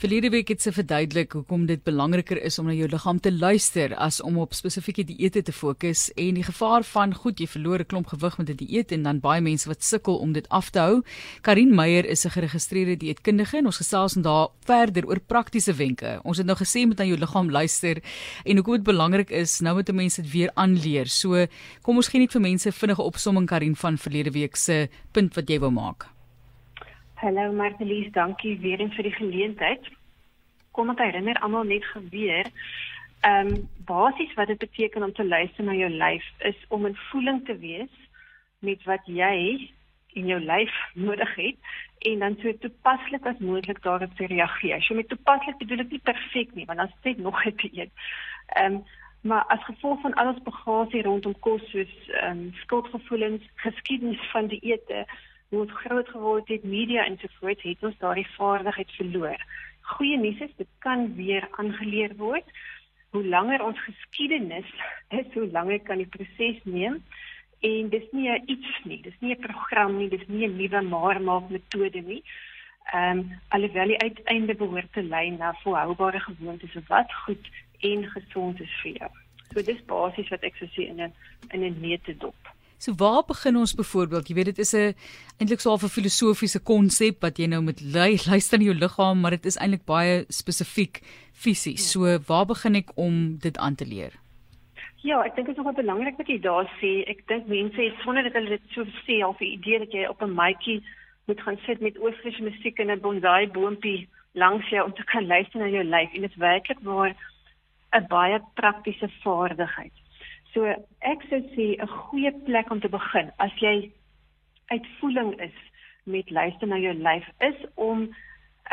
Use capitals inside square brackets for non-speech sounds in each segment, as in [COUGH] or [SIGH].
Verlede week het sy verduidelik hoekom dit belangriker is om na jou liggaam te luister as om op spesifieke dieete te fokus en die gevaar van goed jy verloor 'n klomp gewig met 'n die dieet en dan baie mense wat sukkel om dit af te hou. Karin Meyer is 'n geregistreerde dieetkundige en ons gesels daar verder oor praktiese wenke. Ons het nou gesê met na jou liggaam luister en hoekom dit belangrik is nou met mense dit weer aanleer. So kom ons gee net vir mense vinnige opsomming Karin van verlede week se punt wat jy wou maak. Hallo Martelies, dankie weer eens vir die geleentheid. Kom ek herinner almal net gebeur. Ehm um, basies wat dit beteken om te luister na jou lyf is om in voeling te wees met wat jy in jou lyf nodig het en dan so toepaslik as moontlik daarop te reageer. So met toepaslik bedoel ek nie perfek nie, want dan steek nog 'n dieet. Ehm um, maar as gevolg van al ons bagasie rondom kos soos ehm um, skuldgevoelens, geskiedenis van dieete hoe ons groot geword het, media en so voort, het ons daardie vaardigheid verloor. Goeie nuus is dit kan weer aangeleer word. Hoe langer ons geskiedenis is, hoe langer kan die proses neem. En dis nie iets nie, dis nie 'n program nie, dis nie 'n nuwe maar maak metode nie. Ehm um, alhoewel die uiteinde behoort te lei na volhoubare gewoontes wat goed en gesond is vir jou. So dis basies wat ek sou sê in 'n in 'n neutedop. So waar begin ons byvoorbeeld? Jy weet dit is 'n eintlik so 'n filosofiese konsep wat jy nou met [LAUGHS] luister na jou liggaam, maar dit is eintlik baie spesifiek fisies. So waar begin ek om dit aan te leer? Ja, ek dink dit is nogal belangrik wat jy daar sê. Ek dink mense het sonder dat hulle dit so sê al 'n idee dat jy op 'n maatjie moet gaan sit met oorfris musiek en 'n bonsai boontjie langs jou om te kan luister na jou lyf en dit is werklik waar 'n baie praktiese vaardigheid. So ek sou sê 'n goeie plek om te begin as jy uitvoering is met luister na jou lyf is om 'n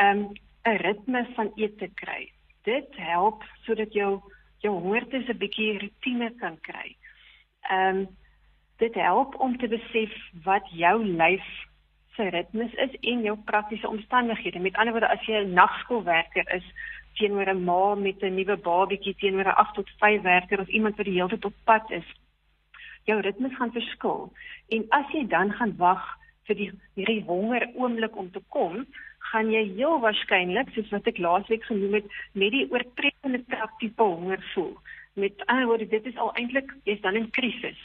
um, 'n ritme van eet te kry. Dit help sodat jou jou hongertes 'n bietjie rotine kan kry. Ehm um, dit help om te besef wat jou lyf se ritmes is en jou praktiese omstandighede. Met ander woorde as jy 'n nagskoolwerker is, teenoor 'n ma met 'n nuwe babatjie teenoor 'n 8 tot 5 werker of iemand wat die hele tyd op pad is. Jou ritmes gaan verskil. En as jy dan gaan wag vir die hierdie honger oomblik om te kom, gaan jy heel waarskynlik, soos wat ek laasweek genoem het, net die oortreffende trap tipe honger voel. Met ander woorde, dit is al eintlik jy's dan in krisis.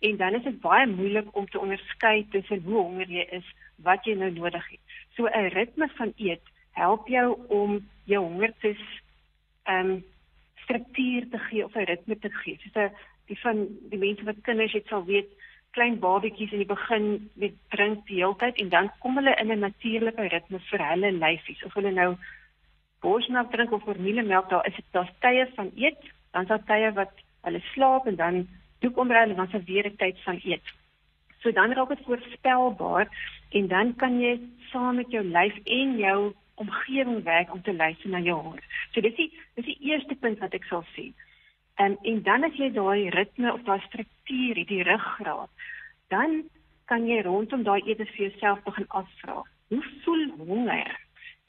En dan is dit baie moeilik om te onderskei tussen hoe honger jy is, wat jy nou nodig het. So 'n ritme van eet help jou om jou hongertes ehm um, struktuur te gee of 'n ritme te gee. Soos 'n die van die mense wat kinders het sal weet, klein babatjies in die begin met drink die hele tyd en dan kom hulle in 'n natuurlike ritme vir hulle lyfies. Of hulle nou borsmelk drink of formulemelk, daar is dit daar's tye van eet, dan is daar tye wat hulle slaap en dan doek omrei en dan is weer 'n tyd van eet. So dan raak dit voorspelbaar en dan kan jy saam met jou lyf en jou omgewing werk om te luister na jou hart. So dis die dis die eerste punt wat ek sal sê. En en dan as jy daai ritme of daai struktuur, die ruggraat, dan kan jy rondom daai etes vir jouself begin afvra. Hoe voel honger?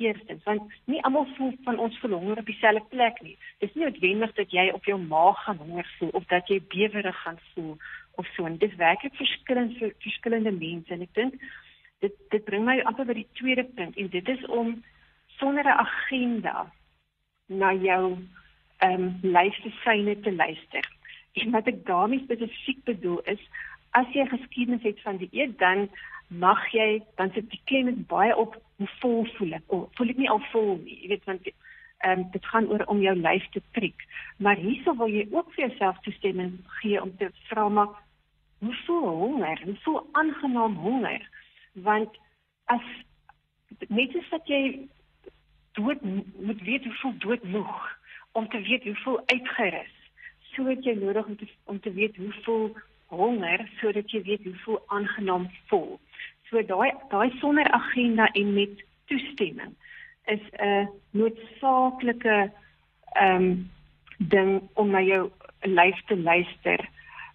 Eerstens, want nie almal voel van ons voel honger op dieselfde plek nie. Dis nie noodwendig dat jy op jou maag gaan honger voel of dat jy bewerig gaan voel of so. En dis werklik verskillend vir verskillende mense en ek dink dit dit bring my amper by die tweede punt en dit is om sonder 'n agenda na jou ehm um, lyfsyne te luister. En wat ek daarmee spesifiek bedoel is, as jy geskiedenis het van die eet, dan mag jy dan sit die klem baie op hoe vol voel ek. Oh, voel ek nie al vol nie. Jy weet want ehm um, dit gaan oor om jou lyf te prik. Maar hierso wil jy ook vir jouself toestemming gee om te vra maar hoe voel honger? Hoe voel aangenaam honger? Want as net as wat jy dood moet weet hoe voel doodmoeg om te weet hoe voel uitgerus sodat jy nodig om te om te weet hoe voel honger sodat jy weet hoe voel aangenaam vol so daai daai sonder agenda en met toestemming is 'n noodsaaklike ehm um, ding om na jou lyf te luister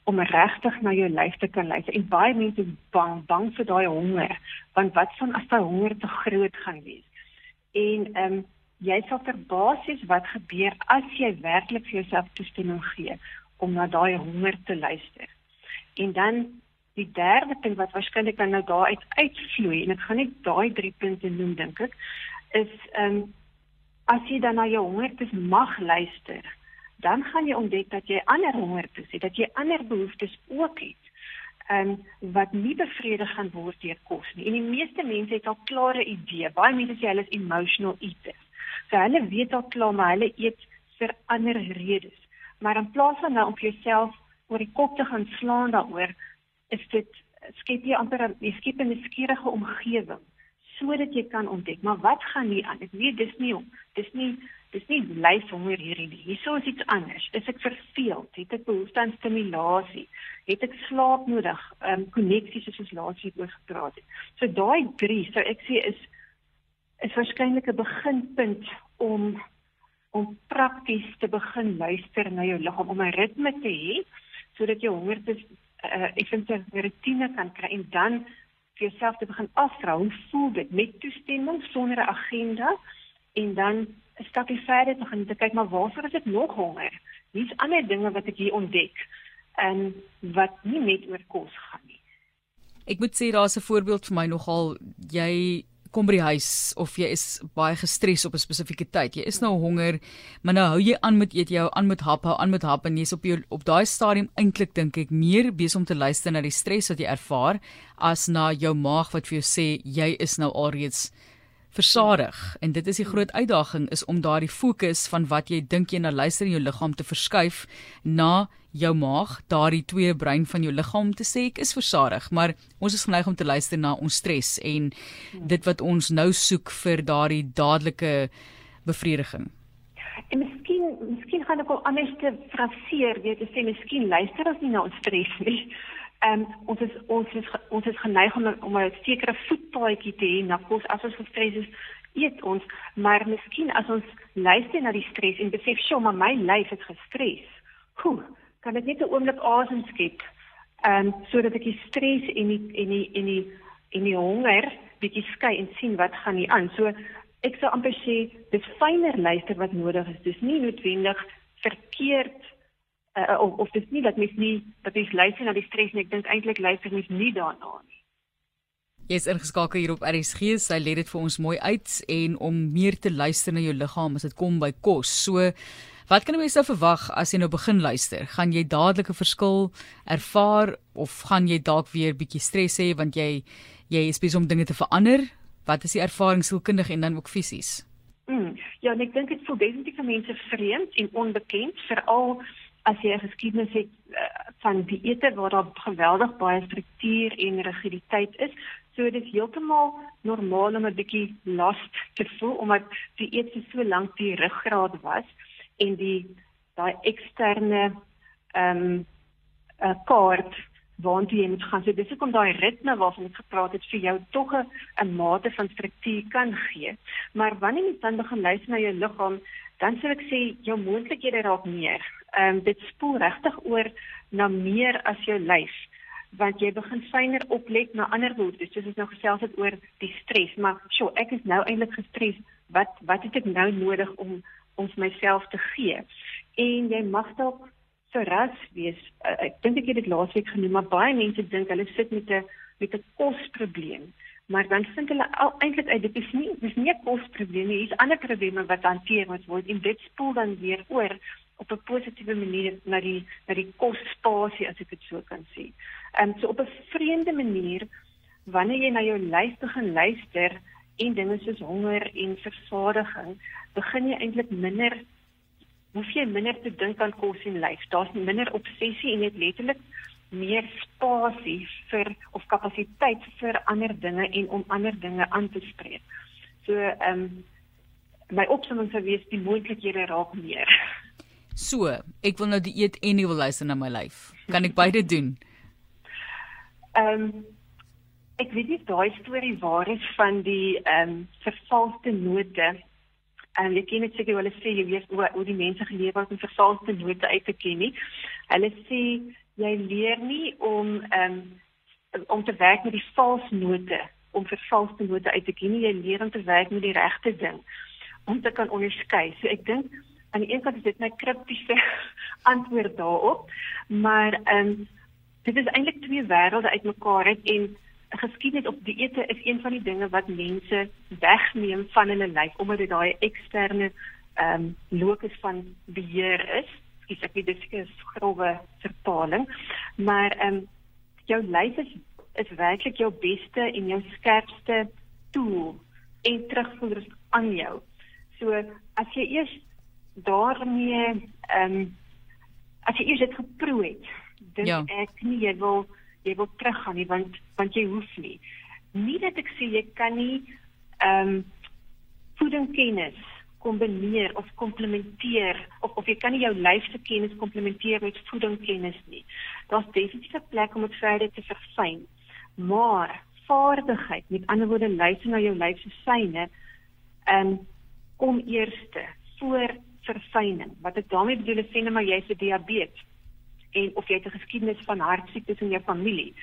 om regtig na jou lyf te kan luister. En baie mense is bang bang vir daai honger want wat van as daai honger te groot gaan wees en ehm um, jy sal verbaas wees wat gebeur as jy werklik vir jouself toestemming gee om na daai honger te luister. En dan die derde punt wat waarskynlik nou daaruit uitvloei en ek gaan net daai drie punte noem dink ek is ehm um, as jy dan na jou hongertes mag luister, dan gaan jy ontdek dat jy ander hongertes het, dat jy ander behoeftes ook het. En wat nie bevredig gaan word deur kos nie. En die meeste mense het al klare idee. Baie mense sê hulle is emotional eaters. So hulle weet al klaar maar hulle eet vir ander redes. Maar in plaas van nou om jouself oor die kop te gaan slaan daaroor, is dit skep jy amper 'n skep 'n skierige omgewing sodat jy kan ontdek maar wat gaan hier aan ek weet dis nie dis nie dis nie lyf honger hierdie nie hierso is iets anders is ek verveeld het ek behoefte aan stimulasie het ek slaap nodig um koneksies soos ons laas hier oor gepraat het. So daai drie so ek sê is is waarskynlik 'n beginpunt om om prakties te begin luister na jou liggaam om 'n ritme te hê sodat jou honger dis uh, ek vind 'n rotine kan kry en dan vir jouself te begin afvra hoe voel dit met toestemming sonder 'n agenda? En dan 'n stapie verder te gaan te kyk maar waarvoor is ek nog honger? Wie's ander dinge wat ek hier ontdek en wat nie net oor kos gaan nie. Ek moet sê daar's 'n voorbeeld vir my nogal jy kom by die huis of jy is baie gestres op 'n spesifieke tyd. Jy is nou honger, maar nou hou jy aan met eet, jy hou aan met hap, hou aan met hap en jy's op jou op daai stadium eintlik dink ek meer besig om te luister na die stres wat jy ervaar as na jou maag wat vir jou sê jy is nou alreeds versadig en dit is die groot uitdaging is om daardie fokus van wat jy dink jy na luister in jou liggaam te verskuif na jou maag, daardie twee brein van jou liggaam te sê ek is versadig, maar ons is geneig om te luister na ons stres en dit wat ons nou soek vir daardie dadelike bevrediging. En miskien, miskien gaan ek al anders te fraseer, jy, sê miskien luister ons nie na ons stres nie ehm um, ons is ons is ons is geneig om om 'n sekere voetpaadjie te hê na kos. As ons gestres is eet ons. Maar miskien as ons luister na die stres en besef sjoe maar my lyf is gestres hoe kan ek net 'n oomblik asem skep ehm um, sodat ek die stres en die en die en die en die honger bietjie skei en sien wat gaan hier aan. So ek sou amper sê dis fyner luister wat nodig is. Dis nie noodwendig verkeerd uh, of of dis nie dat mens nie dat mens luister na die stres nie. Ek dink eintlik luister mens nie daarna nie. Jy is ingeskakel hier op RSG. Sy lê dit vir ons mooi uit en om meer te luister na jou liggaam as dit kom by kos. So Wat kan jy sou verwag as jy nou begin luister? Gaan jy dadelik 'n verskil ervaar of gaan jy dalk weer bietjie stres hê want jy jy is besig om dinge te verander? Wat is die ervaring sielkundig en dan ook fisies? Mm, ja, ek dink dit voel definitief vir mense vreemd en onbekend, veral as jy 'n geskiedenis het uh, van dieete waar daar geweldig baie struktuur en rigiditeit is, so dit is heeltemal normaal om 'n bietjie last te voel omdat die eet so lank die ruggraat was en die daai eksterne ehm um, 'n uh, kaart waartoe jy moet gaan. So dis hoekom daai ritme waarvan ek gepraat het vir jou tog 'n mate van struktuur kan gee. Maar wanneer jy dan begin luister na jou liggaam, dan sou ek sê jou moontlikhede raak meer. Ehm um, dit spoel regtig oor na meer as jou lyf want jy begin fyner oplet na ander behoeftes soos ons nou gesels het oor die stres. Maar sjoe ek is nou eintlik gestres. Wat wat het ek nou nodig om ons myself te gee? En jy mag dalk verras wees. Uh, ek dink ek het dit laasweek genoem maar baie mense dink hulle sit met 'n met 'n kosprobleem. Maar dan vind hulle eintlik uit dit is nie dis nie 'n kosprobleem nie, dis ander probleme wat hanteer moet word en dit spoel dan weer oor op 'n positiewe manier na die na die kosspasie as ek dit so kan sê. Ehm um, so op 'n vreemde manier wanneer jy na jou lyf begin luister en dinge soos honger en versadiging, begin jy eintlik minder hoef jy minder te dink aan kos en lyf. Daar's minder obsessie en net letterlik meer spasie vir of kapasiteit vir ander dinge en om ander dinge aan te spreek. So ehm um, my opsomming sou wees die moontlikhede raak meer. So, ek wil nou die eet en nie wil luister na my lyf. Kan ek beide doen? Ehm um, ek weet nie daai storie waar is van die ehm um, vervalste note. En um, ek ken net seker hulle sê jy weet hoe hoe die mense geleef het om vervalste note uit te ken nie. Hulle sê jy leer nie om ehm um, om te werk met die valse note, om vervalste note uit te ken nie. Jy leer om te werk met die regte ding om te kan onderskei. So ek dink aan die een kant is dit my kriptiese [LAUGHS] antwoord daarop, maar ehm um, dit is eintlik twee wêrelde uitmekaar het en geskiedenis op dieete is een van die dinge wat mense wegneem van hulle lyf omdat dit daai eksterne ehm um, locus van beheer is. Ek sê dit is 'n grove vertaling, maar ehm um, jou lyf is is werklik jou beste en jou skerpste tool en terugvoer aan jou. So as jy eers daarmee ehm um, as jy eers dit geproe het, dink ja. ek nie jy wil jy wil teruggaan nie want want jy hoef nie. Nie dat ek sê jy kan nie ehm um, voedingskennis kombineer of komplementeer of of jy kan nie jou lyfse kennis komplementeer met voedingskennis nie. Daar's definitief 'n plek om dit verder te verfyn. Maar vaardigheid, met ander woorde luister na jou lyf se syne, ehm um, kom eerste voor verfyning. Wat ek daarmee bedoel is sê net maar jy's 'n diabetes en of jy het 'n geskiedenis van hartsiektes in jou familie.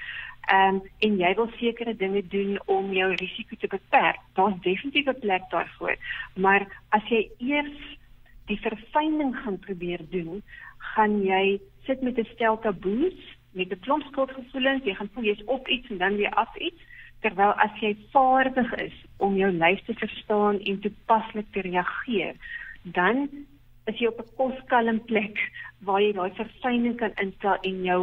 Ehm um, en jy wil sekere dinge doen om jou risiko te beperk. Daar's definitief 'n plek daarvoor. Maar as jy eers die verfyning gaan probeer doen, gaan jy sit met 'n stel taboes, met 'n klomp skuldgevoelens, jy gaan voel jy's op iets en dan weer af iets, terwyl as jy vaardig is om jou lyf te verstaan en toepaslik te reageer, dan is jy op 'n koskalm plek waar jy daai verfyning kan instel en jou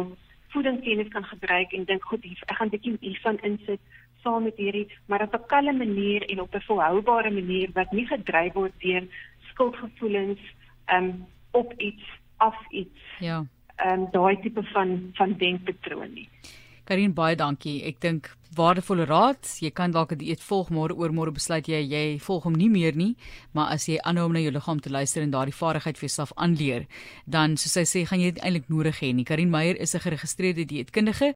voedingskennis kan gebruik en dink goed ek gaan bietjie hiervan insit saam met hierdie maar op 'n kalme manier en op 'n volhoubare manier wat nie gedryf word deur skuldgevoelens um op iets af iets ja. um daai tipe van van denkpatroon nie Karin baie dankie ek dink waardevolle raad. Jy kan dalk 'n dieet volg môre oor môre besluit jy jy volg hom nie meer nie, maar as jy aanhou om na jou liggaam te luister en daardie vaardigheid vir jouself aanleer, dan soos hy sê, gaan jy dit eintlik nodig hê nie. Karin Meyer is 'n geregistreerde dieetkundige